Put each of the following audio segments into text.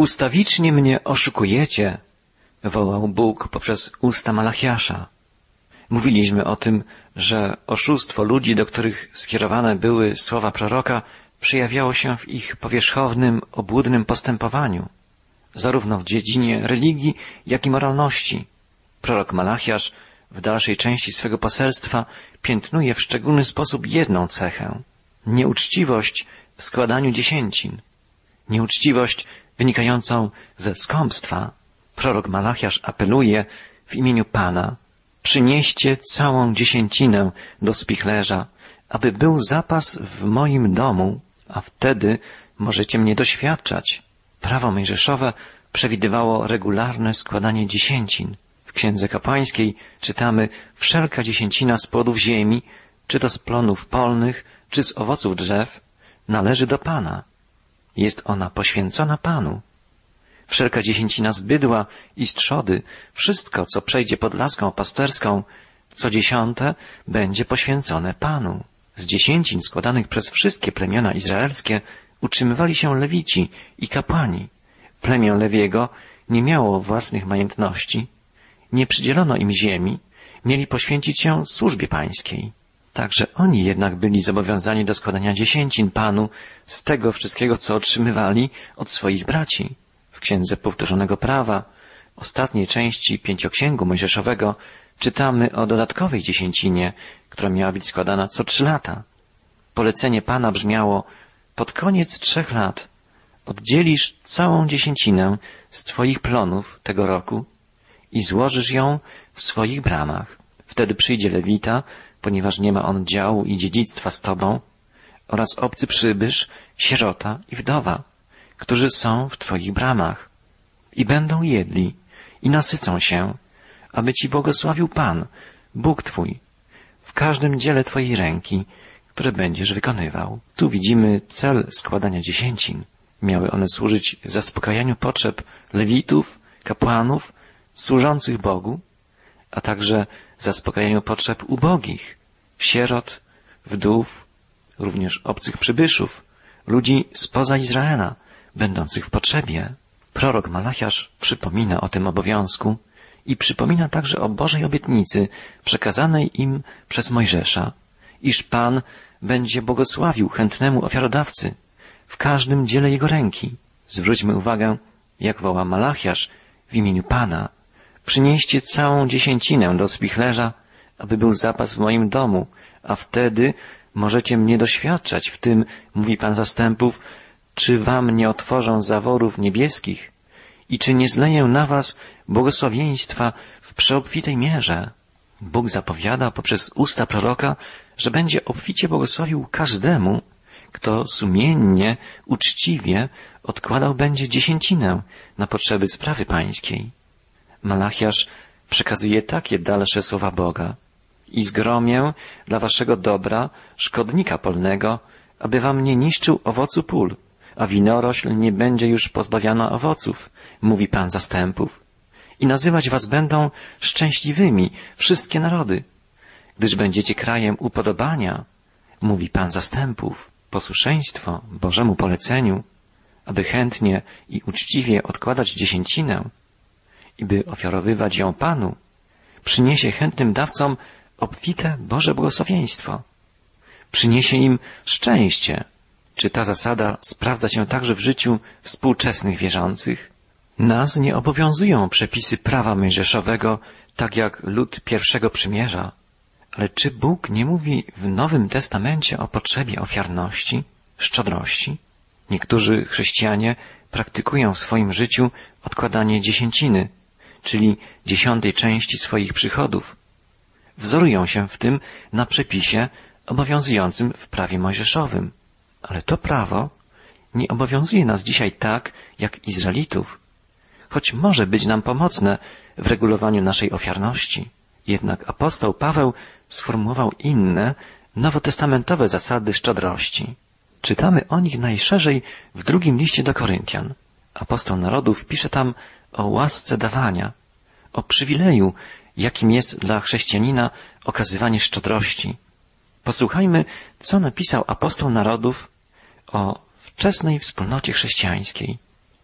Ustawicznie mnie oszukujecie, wołał Bóg poprzez usta Malachiasza. Mówiliśmy o tym, że oszustwo ludzi, do których skierowane były słowa proroka, przejawiało się w ich powierzchownym, obłudnym postępowaniu, zarówno w dziedzinie religii, jak i moralności. Prorok Malachiasz w dalszej części swego poselstwa piętnuje w szczególny sposób jedną cechę nieuczciwość w składaniu dziesięcin, nieuczciwość wynikającą ze skąpstwa. Prorok Malachiasz apeluje w imieniu Pana, przynieście całą dziesięcinę do spichlerza, aby był zapas w moim domu, a wtedy możecie mnie doświadczać. Prawo mojżeszowe przewidywało regularne składanie dziesięcin. W księdze kapłańskiej czytamy wszelka dziesięcina z płodów ziemi, czy to z plonów polnych, czy z owoców drzew, należy do Pana. Jest ona poświęcona Panu. Wszelka dziesięcina z bydła i z trzody, wszystko, co przejdzie pod laską pasterską, co dziesiąte będzie poświęcone Panu. Z dziesięcin składanych przez wszystkie plemiona izraelskie utrzymywali się lewici i kapłani. Plemię Lewiego nie miało własnych majątności, nie przydzielono im ziemi, mieli poświęcić się służbie pańskiej. Także oni jednak byli zobowiązani do składania dziesięcin Panu z tego wszystkiego, co otrzymywali od swoich braci. W Księdze Powtórzonego Prawa, ostatniej części pięcioksięgu mojżeszowego, czytamy o dodatkowej dziesięcinie, która miała być składana co trzy lata. Polecenie Pana brzmiało, pod koniec trzech lat oddzielisz całą dziesięcinę z Twoich plonów tego roku i złożysz ją w swoich bramach. Wtedy przyjdzie Lewita, ponieważ nie ma on działu i dziedzictwa z Tobą, oraz obcy przybysz, sierota i wdowa, którzy są w Twoich bramach i będą jedli i nasycą się, aby Ci błogosławił Pan, Bóg Twój, w każdym dziele Twojej ręki, które będziesz wykonywał. Tu widzimy cel składania dziesięcin. Miały one służyć zaspokajaniu potrzeb lewitów, kapłanów, służących Bogu, a także zaspokajaniu potrzeb ubogich, sierot, wdów, również obcych przybyszów, ludzi spoza Izraela, będących w potrzebie. Prorok Malachiasz przypomina o tym obowiązku i przypomina także o Bożej obietnicy przekazanej im przez Mojżesza, iż Pan będzie błogosławił chętnemu ofiarodawcy w każdym dziele jego ręki. Zwróćmy uwagę, jak woła Malachiasz w imieniu Pana. Przynieście całą dziesięcinę do spichlerza, aby był zapas w moim domu, a wtedy możecie mnie doświadczać w tym, mówi Pan zastępów, czy wam nie otworzą zaworów niebieskich i czy nie zleję na was błogosławieństwa w przeobfitej mierze. Bóg zapowiada poprzez usta proroka, że będzie obficie błogosławił każdemu, kto sumiennie, uczciwie odkładał będzie dziesięcinę na potrzeby sprawy pańskiej. Malachiasz przekazuje takie dalsze słowa Boga. I zgromię dla waszego dobra szkodnika polnego, aby wam nie niszczył owocu pól, a winorośl nie będzie już pozbawiana owoców, mówi Pan zastępów. I nazywać was będą szczęśliwymi wszystkie narody, gdyż będziecie krajem upodobania, mówi Pan zastępów, posłuszeństwo Bożemu poleceniu, aby chętnie i uczciwie odkładać dziesięcinę i by ofiarowywać ją Panu, przyniesie chętnym dawcom obfite Boże błogosławieństwo. Przyniesie im szczęście. Czy ta zasada sprawdza się także w życiu współczesnych wierzących? Nas nie obowiązują przepisy prawa mojżeszowego, tak jak lud pierwszego przymierza. Ale czy Bóg nie mówi w Nowym Testamencie o potrzebie ofiarności, szczodrości? Niektórzy chrześcijanie praktykują w swoim życiu odkładanie dziesięciny, czyli dziesiątej części swoich przychodów. Wzorują się w tym na przepisie obowiązującym w prawie mojżeszowym. Ale to prawo nie obowiązuje nas dzisiaj tak, jak Izraelitów, choć może być nam pomocne w regulowaniu naszej ofiarności. Jednak apostoł Paweł sformułował inne, nowotestamentowe zasady szczodrości. Czytamy o nich najszerzej w drugim liście do Koryntian. Apostoł narodów pisze tam o łasce dawania, o przywileju, jakim jest dla chrześcijanina okazywanie szczodrości. Posłuchajmy, co napisał apostoł narodów o wczesnej wspólnocie chrześcijańskiej.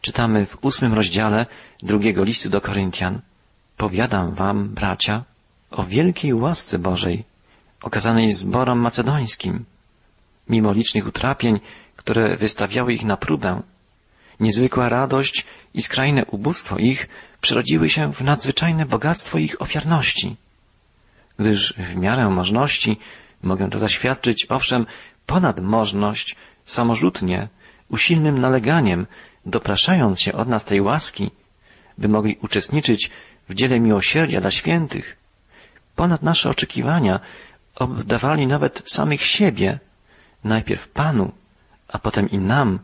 czytamy w ósmym rozdziale drugiego listu do Koryntian. Powiadam wam, bracia, o wielkiej łasce Bożej, okazanej zborom macedońskim. Mimo licznych utrapień, które wystawiały ich na próbę, niezwykła radość i skrajne ubóstwo ich przerodziły się w nadzwyczajne bogactwo ich ofiarności. Gdyż w miarę możności mogę to zaświadczyć, owszem, ponad możność, samorzutnie, usilnym naleganiem, dopraszając się od nas tej łaski, by mogli uczestniczyć w dziele miłosierdzia dla świętych, ponad nasze oczekiwania oddawali nawet samych siebie, najpierw Panu, a potem i nam,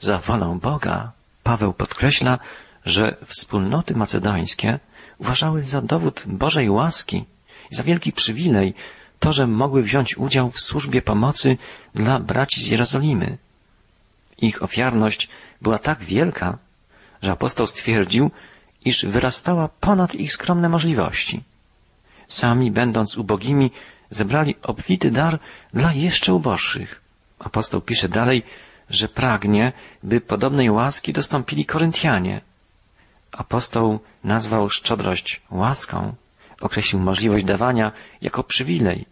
za wolą Boga. Paweł podkreśla, że wspólnoty macedońskie uważały za dowód Bożej łaski i za wielki przywilej to, że mogły wziąć udział w służbie pomocy dla braci z Jerozolimy. Ich ofiarność była tak wielka, że apostoł stwierdził, iż wyrastała ponad ich skromne możliwości. Sami, będąc ubogimi, zebrali obfity dar dla jeszcze uboższych. Apostoł pisze dalej, że pragnie, by podobnej łaski dostąpili Koryntianie. Apostoł nazwał szczodrość łaską, określił możliwość dawania jako przywilej.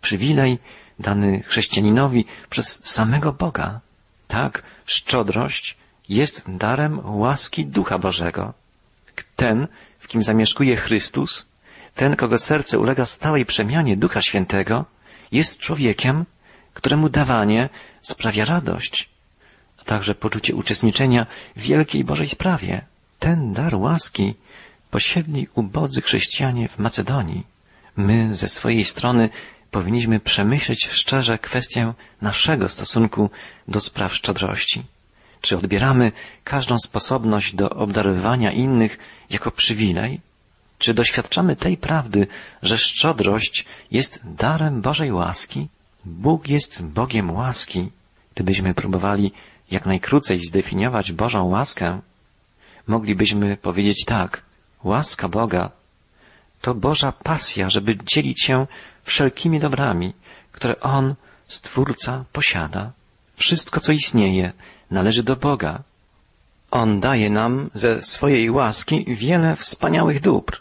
Przywilej dany chrześcijaninowi przez samego Boga. Tak, szczodrość jest darem łaski Ducha Bożego. Ten, w kim zamieszkuje Chrystus, ten, kogo serce ulega stałej przemianie Ducha Świętego, jest człowiekiem, któremu dawanie sprawia radość, a także poczucie uczestniczenia w wielkiej Bożej sprawie. Ten dar łaski posiedli ubodzy chrześcijanie w Macedonii. My ze swojej strony powinniśmy przemyśleć szczerze kwestię naszego stosunku do spraw szczodrości. Czy odbieramy każdą sposobność do obdarowywania innych jako przywilej? Czy doświadczamy tej prawdy, że szczodrość jest darem Bożej łaski? Bóg jest Bogiem łaski. Gdybyśmy próbowali jak najkrócej zdefiniować Bożą łaskę, moglibyśmy powiedzieć tak. Łaska Boga to Boża pasja, żeby dzielić się wszelkimi dobrami, które On, Stwórca, posiada. Wszystko, co istnieje, należy do Boga. On daje nam ze swojej łaski wiele wspaniałych dóbr,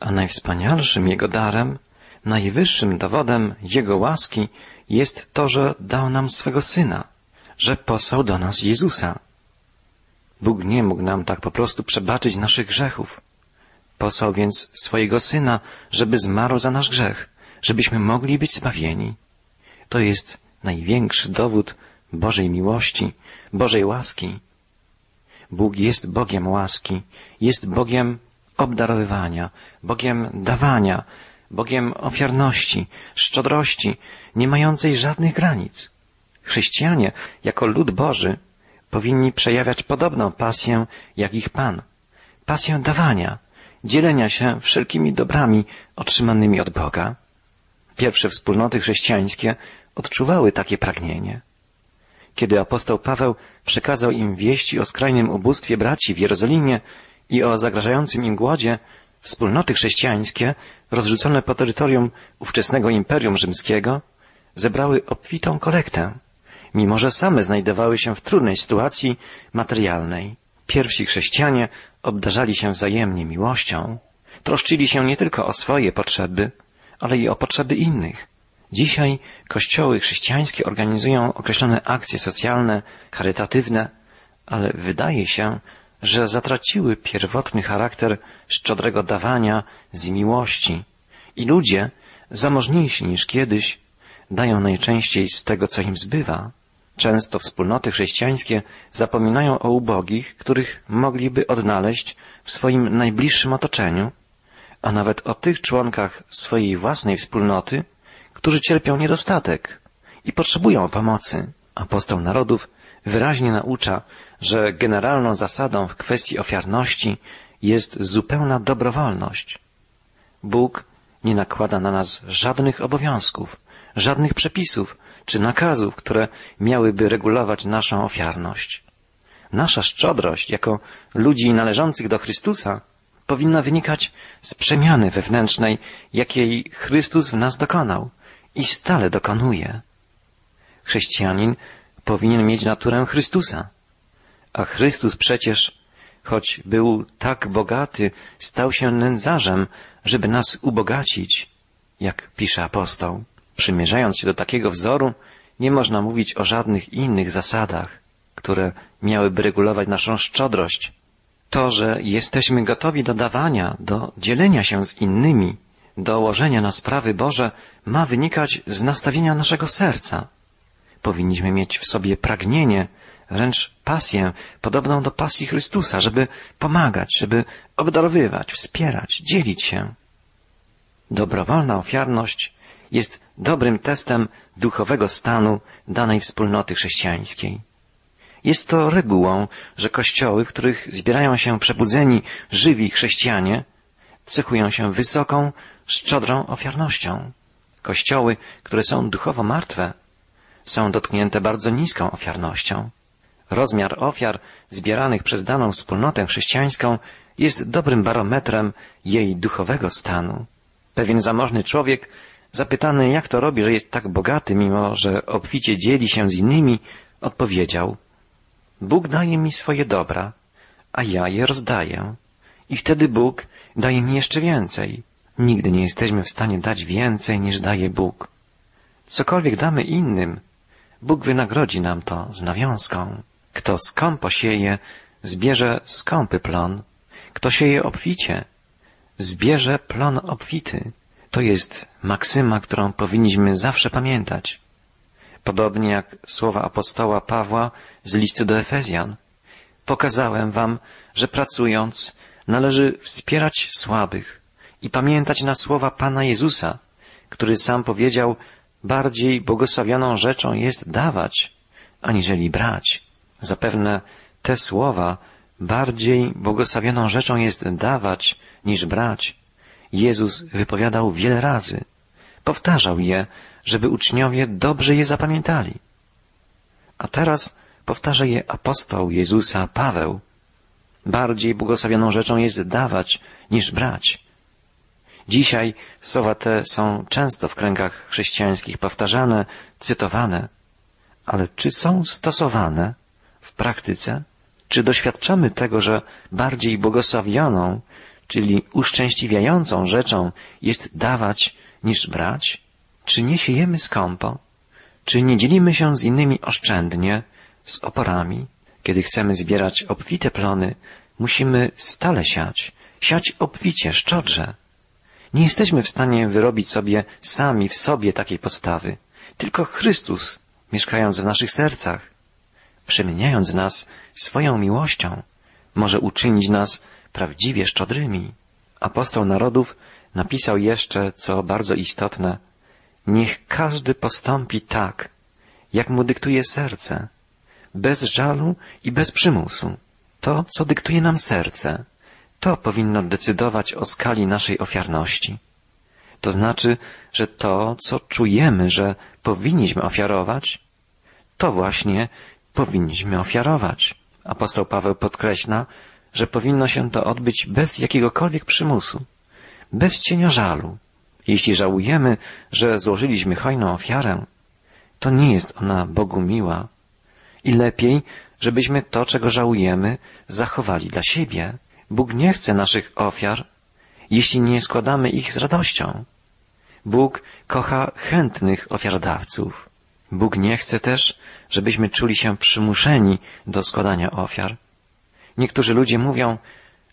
a najwspanialszym Jego darem, najwyższym dowodem Jego łaski jest to, że dał nam swego Syna, że posłał do nas Jezusa. Bóg nie mógł nam tak po prostu przebaczyć naszych grzechów. Posłał więc swojego Syna, żeby zmarł za nasz grzech, żebyśmy mogli być zbawieni. To jest największy dowód Bożej miłości, Bożej łaski. Bóg jest Bogiem łaski, jest Bogiem obdarowywania, Bogiem dawania, Bogiem ofiarności, szczodrości, nie mającej żadnych granic. Chrześcijanie, jako lud Boży, powinni przejawiać podobną pasję jak ich Pan. Pasję dawania, dzielenia się wszelkimi dobrami otrzymanymi od Boga. Pierwsze wspólnoty chrześcijańskie odczuwały takie pragnienie. Kiedy apostoł Paweł przekazał im wieści o skrajnym ubóstwie braci w Jerozolimie i o zagrażającym im głodzie, wspólnoty chrześcijańskie, rozrzucone po terytorium ówczesnego Imperium Rzymskiego, zebrały obfitą kolektę, mimo że same znajdowały się w trudnej sytuacji materialnej. Pierwsi chrześcijanie obdarzali się wzajemnie miłością, troszczyli się nie tylko o swoje potrzeby, ale i o potrzeby innych. Dzisiaj kościoły chrześcijańskie organizują określone akcje socjalne, charytatywne, ale wydaje się, że zatraciły pierwotny charakter szczodrego dawania z miłości i ludzie, zamożniejsi niż kiedyś, dają najczęściej z tego, co im zbywa. Często wspólnoty chrześcijańskie zapominają o ubogich, których mogliby odnaleźć w swoim najbliższym otoczeniu, a nawet o tych członkach swojej własnej wspólnoty, którzy cierpią niedostatek i potrzebują pomocy. Apostoł narodów wyraźnie naucza, że generalną zasadą w kwestii ofiarności jest zupełna dobrowolność. Bóg nie nakłada na nas żadnych obowiązków, żadnych przepisów czy nakazów, które miałyby regulować naszą ofiarność. Nasza szczodrość jako ludzi należących do Chrystusa powinna wynikać z przemiany wewnętrznej, jakiej Chrystus w nas dokonał i stale dokonuje. Chrześcijanin powinien mieć naturę Chrystusa, A Chrystus przecież, choć był tak bogaty, stał się nędzarzem, żeby nas ubogacić, jak pisze apostoł. Przymierzając się do takiego wzoru, nie można mówić o żadnych innych zasadach, które miałyby regulować naszą szczodrość. To, że jesteśmy gotowi do dawania, do dzielenia się z innymi, do łożenia na sprawy Boże, ma wynikać z nastawienia naszego serca. Powinniśmy mieć w sobie pragnienie, wręcz pasję, podobną do pasji Chrystusa, żeby pomagać, żeby obdarowywać, wspierać, dzielić się. Dobrowolna ofiarność jest dobrym testem duchowego stanu danej wspólnoty chrześcijańskiej. Jest to regułą, że kościoły, w których zbierają się przebudzeni, żywi chrześcijanie, cechują się wysoką, szczodrą ofiarnością. Kościoły, które są duchowo martwe, są dotknięte bardzo niską ofiarnością. Rozmiar ofiar zbieranych przez daną wspólnotę chrześcijańską jest dobrym barometrem jej duchowego stanu. Pewien zamożny człowiek, zapytany jak to robi, że jest tak bogaty, mimo że obficie dzieli się z innymi, odpowiedział Bóg daje mi swoje dobra, a ja je rozdaję. I wtedy Bóg daje mi jeszcze więcej. Nigdy nie jesteśmy w stanie dać więcej niż daje Bóg. Cokolwiek damy innym, Bóg wynagrodzi nam to z nawiązką. Kto skąpo sieje, zbierze skąpy plon. Kto sieje obficie, zbierze plon obfity. To jest maksyma, którą powinniśmy zawsze pamiętać. Podobnie jak słowa apostoła Pawła z listu do Efezjan. Pokazałem wam, że pracując należy wspierać słabych i pamiętać na słowa Pana Jezusa, który sam powiedział, bardziej błogosławioną rzeczą jest dawać, aniżeli brać. Zapewne te słowa bardziej błogosławioną rzeczą jest dawać niż brać. Jezus wypowiadał wiele razy. Powtarzał je, żeby uczniowie dobrze je zapamiętali. A teraz powtarza je apostoł Jezusa Paweł. Bardziej błogosławioną rzeczą jest dawać niż brać. Dzisiaj słowa te są często w kręgach chrześcijańskich powtarzane, cytowane, ale czy są stosowane w praktyce? Czy doświadczamy tego, że bardziej błogosławioną, czyli uszczęśliwiającą rzeczą jest dawać niż brać? Czy nie siejemy skąpo? Czy nie dzielimy się z innymi oszczędnie, z oporami? Kiedy chcemy zbierać obfite plony, musimy stale siać, siać obficie, szczodrze. Nie jesteśmy w stanie wyrobić sobie sami w sobie takiej postawy. Tylko Chrystus, mieszkając w naszych sercach, przemieniając nas swoją miłością, może uczynić nas prawdziwie szczodrymi. Apostoł narodów napisał jeszcze, co bardzo istotne, niech każdy postąpi tak, jak mu dyktuje serce, bez żalu i bez przymusu. To, co dyktuje nam serce, to powinno decydować o skali naszej ofiarności. To znaczy, że to, co czujemy, że powinniśmy ofiarować, to właśnie powinniśmy ofiarować. Apostoł Paweł podkreśla, że powinno się to odbyć bez jakiegokolwiek przymusu, bez cienia żalu. Jeśli żałujemy, że złożyliśmy hojną ofiarę, to nie jest ona Bogu miła i lepiej, żebyśmy to, czego żałujemy, zachowali dla siebie. Bóg nie chce naszych ofiar, jeśli nie składamy ich z radością. Bóg kocha chętnych ofiardawców. Bóg nie chce też, żebyśmy czuli się przymuszeni do składania ofiar. Niektórzy ludzie mówią,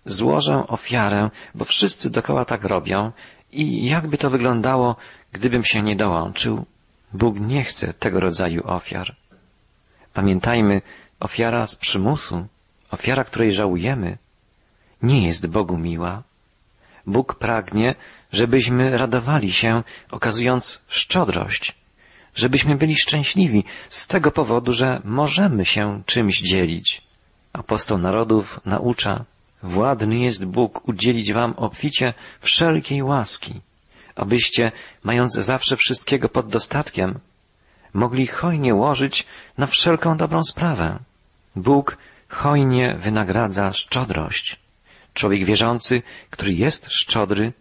złożę ofiarę, bo wszyscy dokoła tak robią i jakby to wyglądało, gdybym się nie dołączył. Bóg nie chce tego rodzaju ofiar. Pamiętajmy, ofiara z przymusu, ofiara, której żałujemy, nie jest Bogu miła. Bóg pragnie, żebyśmy radowali się, okazując szczodrość, żebyśmy byli szczęśliwi z tego powodu, że możemy się czymś dzielić. Apostoł narodów naucza, władny jest Bóg udzielić wam obficie wszelkiej łaski, abyście, mając zawsze wszystkiego pod dostatkiem, mogli hojnie łożyć na wszelką dobrą sprawę. Bóg hojnie wynagradza szczodrość. Człowiek wierzący, który jest szczodry,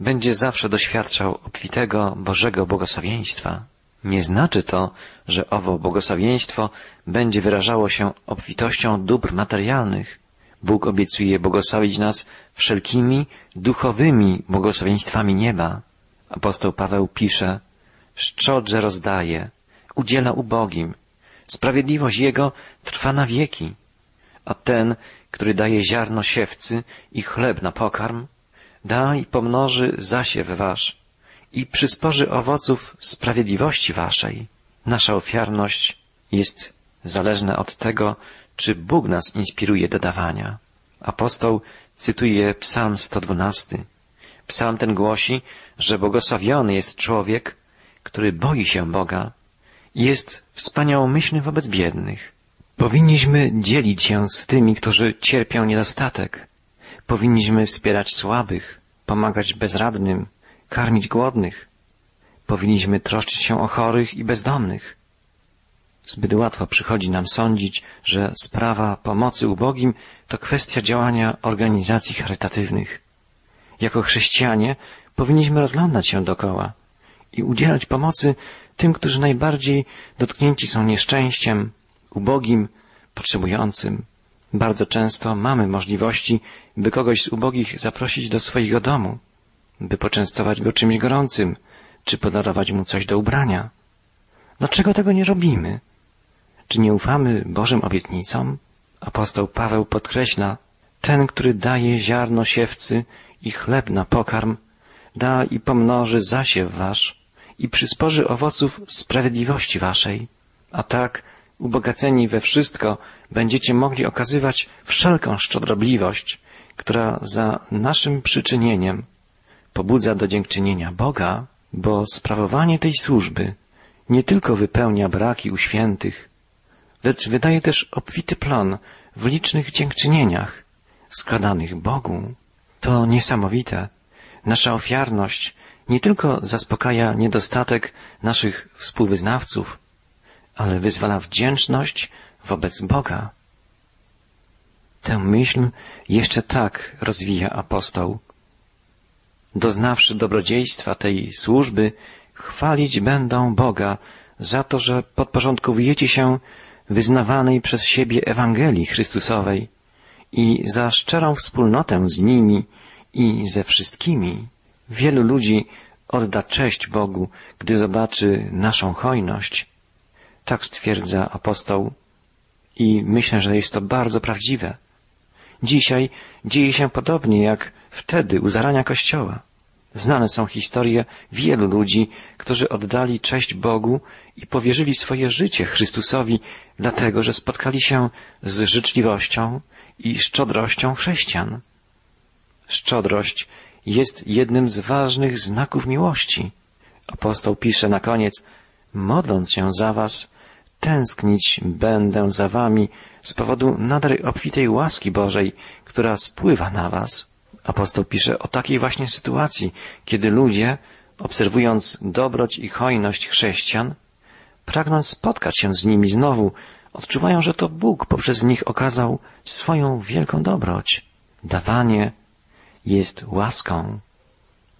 będzie zawsze doświadczał obfitego Bożego błogosławieństwa. Nie znaczy to, że owo błogosławieństwo będzie wyrażało się obfitością dóbr materialnych. Bóg obiecuje błogosławić nas wszelkimi duchowymi błogosławieństwami nieba. Apostoł Paweł pisze, szczodrze rozdaje, udziela ubogim, sprawiedliwość Jego trwa na wieki, a ten, który daje ziarno siewcy i chleb na pokarm, da i pomnoży zasiew wasz i przysporzy owoców sprawiedliwości waszej. Nasza ofiarność jest zależna od tego, czy Bóg nas inspiruje do dawania. Apostoł cytuje Psalm 112. Psalm ten głosi, że błogosławiony jest człowiek, który boi się Boga i jest wspaniałomyślny wobec biednych. Powinniśmy dzielić się z tymi, którzy cierpią niedostatek. Powinniśmy wspierać słabych, pomagać bezradnym, karmić głodnych. Powinniśmy troszczyć się o chorych i bezdomnych. Zbyt łatwo przychodzi nam sądzić, że sprawa pomocy ubogim to kwestia działania organizacji charytatywnych. Jako chrześcijanie powinniśmy rozglądać się dokoła i udzielać pomocy tym, którzy najbardziej dotknięci są nieszczęściem, ubogim, potrzebującym. Bardzo często mamy możliwości, by kogoś z ubogich zaprosić do swojego domu, by poczęstować go czymś gorącym, czy podarować mu coś do ubrania. Dlaczego tego nie robimy? Czy nie ufamy Bożym obietnicom? Apostoł Paweł podkreśla, ten, który daje ziarno siewcy i chleb na pokarm, da i pomnoży zasiew wasz i przysporzy owoców sprawiedliwości waszej. A tak, ubogaceni we wszystko, będziecie mogli okazywać wszelką szczodrobliwość, która za naszym przyczynieniem pobudza do dziękczynienia Boga, bo sprawowanie tej służby nie tylko wypełnia braki u świętych, lecz wydaje też obfity plon w licznych dziękczynieniach składanych Bogu. To niesamowite. Nasza ofiarność nie tylko zaspokaja niedostatek naszych współwyznawców, ale wyzwala wdzięczność wobec Boga. Tę myśl jeszcze tak rozwija apostoł. Doznawszy dobrodziejstwa tej służby, chwalić będą Boga za to, że podporządkowujecie się wyznawanej przez siebie Ewangelii Chrystusowej i za szczerą wspólnotę z nimi i ze wszystkimi. Wielu ludzi odda cześć Bogu, gdy zobaczy naszą hojność. Tak stwierdza apostoł i myślę, że jest to bardzo prawdziwe. Dzisiaj dzieje się podobnie jak wtedy u zarania Kościoła. Znane są historie wielu ludzi, którzy oddali cześć Bogu i powierzyli swoje życie Chrystusowi, dlatego że spotkali się z życzliwością i szczodrością chrześcijan. Szczodrość jest jednym z ważnych znaków miłości. Apostoł pisze na koniec, modląc się za was, tęsknić będę za wami z powodu nader obfitej łaski Bożej, która spływa na was. Apostoł pisze o takiej właśnie sytuacji, kiedy ludzie, obserwując dobroć i hojność chrześcijan, pragnąc spotkać się z nimi znowu, odczuwają, że to Bóg poprzez nich okazał swoją wielką dobroć. Dawanie jest łaską.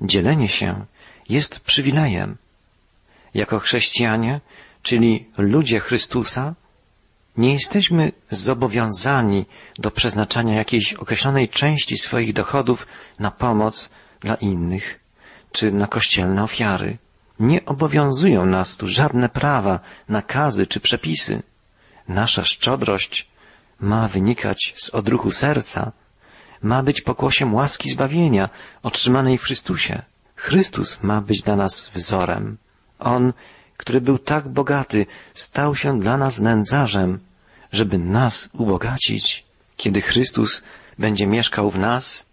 Dzielenie się jest przywilejem. Jako chrześcijanie, czyli ludzie Chrystusa, nie jesteśmy zobowiązani do przeznaczania jakiejś określonej części swoich dochodów na pomoc dla innych czy na kościelne ofiary. Nie obowiązują nas tu żadne prawa, nakazy czy przepisy. Nasza szczodrość ma wynikać z odruchu serca, ma być pokłosiem łaski zbawienia otrzymanej w Chrystusie. Chrystus ma być dla nas wzorem. On, który był tak bogaty, stał się dla nas nędzarzem, żeby nas ubogacić. Kiedy Chrystus będzie mieszkał w nas,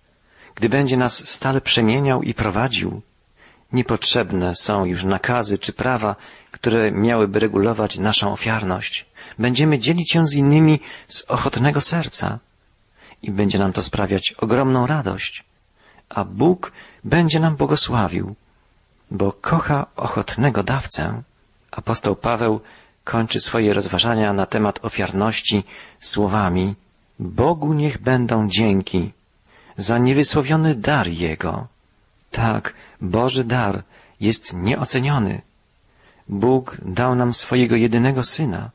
gdy będzie nas stale przemieniał i prowadził, niepotrzebne są już nakazy czy prawa, które miałyby regulować naszą ofiarność. Będziemy dzielić się z innymi z ochotnego serca i będzie nam to sprawiać ogromną radość, a Bóg będzie nam błogosławił, bo kocha ochotnego dawcę. Apostoł Paweł kończy swoje rozważania na temat ofiarności słowami Bogu niech będą dzięki za niewysłowiony dar Jego. Tak, Boży dar jest nieoceniony. Bóg dał nam swojego jedynego Syna,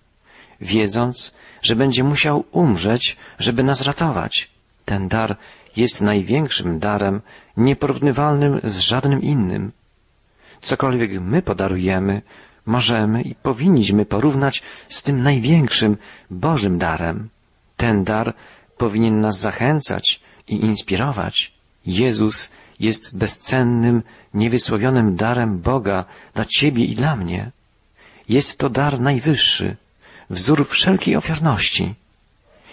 wiedząc, że będzie musiał umrzeć, żeby nas ratować. Ten dar jest największym darem, nieporównywalnym z żadnym innym. Cokolwiek my podarujemy, możemy i powinniśmy porównać z tym największym Bożym darem. Ten dar powinien nas zachęcać i inspirować. Jezus jest bezcennym, niewysłowionym darem Boga dla Ciebie i dla mnie. Jest to dar najwyższy, wzór wszelkiej ofiarności.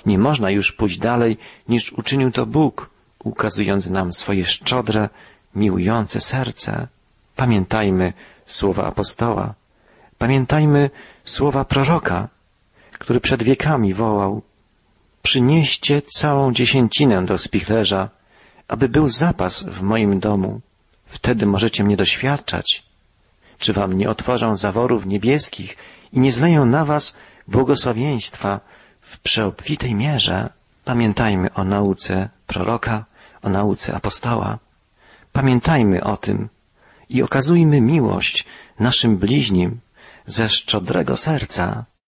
Nie można już pójść dalej, niż uczynił to Bóg, ukazując nam swoje szczodre, miłujące serce. Pamiętajmy słowa apostoła. Pamiętajmy słowa proroka, który przed wiekami wołał Przynieście całą dziesięcinę do spichlerza, aby był zapas w moim domu. Wtedy możecie mnie doświadczać. Czy wam nie otworzą zaworów niebieskich i nie zleją na was błogosławieństwa w przeobfitej mierze? Pamiętajmy o nauce proroka, o nauce apostoła. Pamiętajmy o tym i okazujmy miłość naszym bliźnim ze szczodrego serca.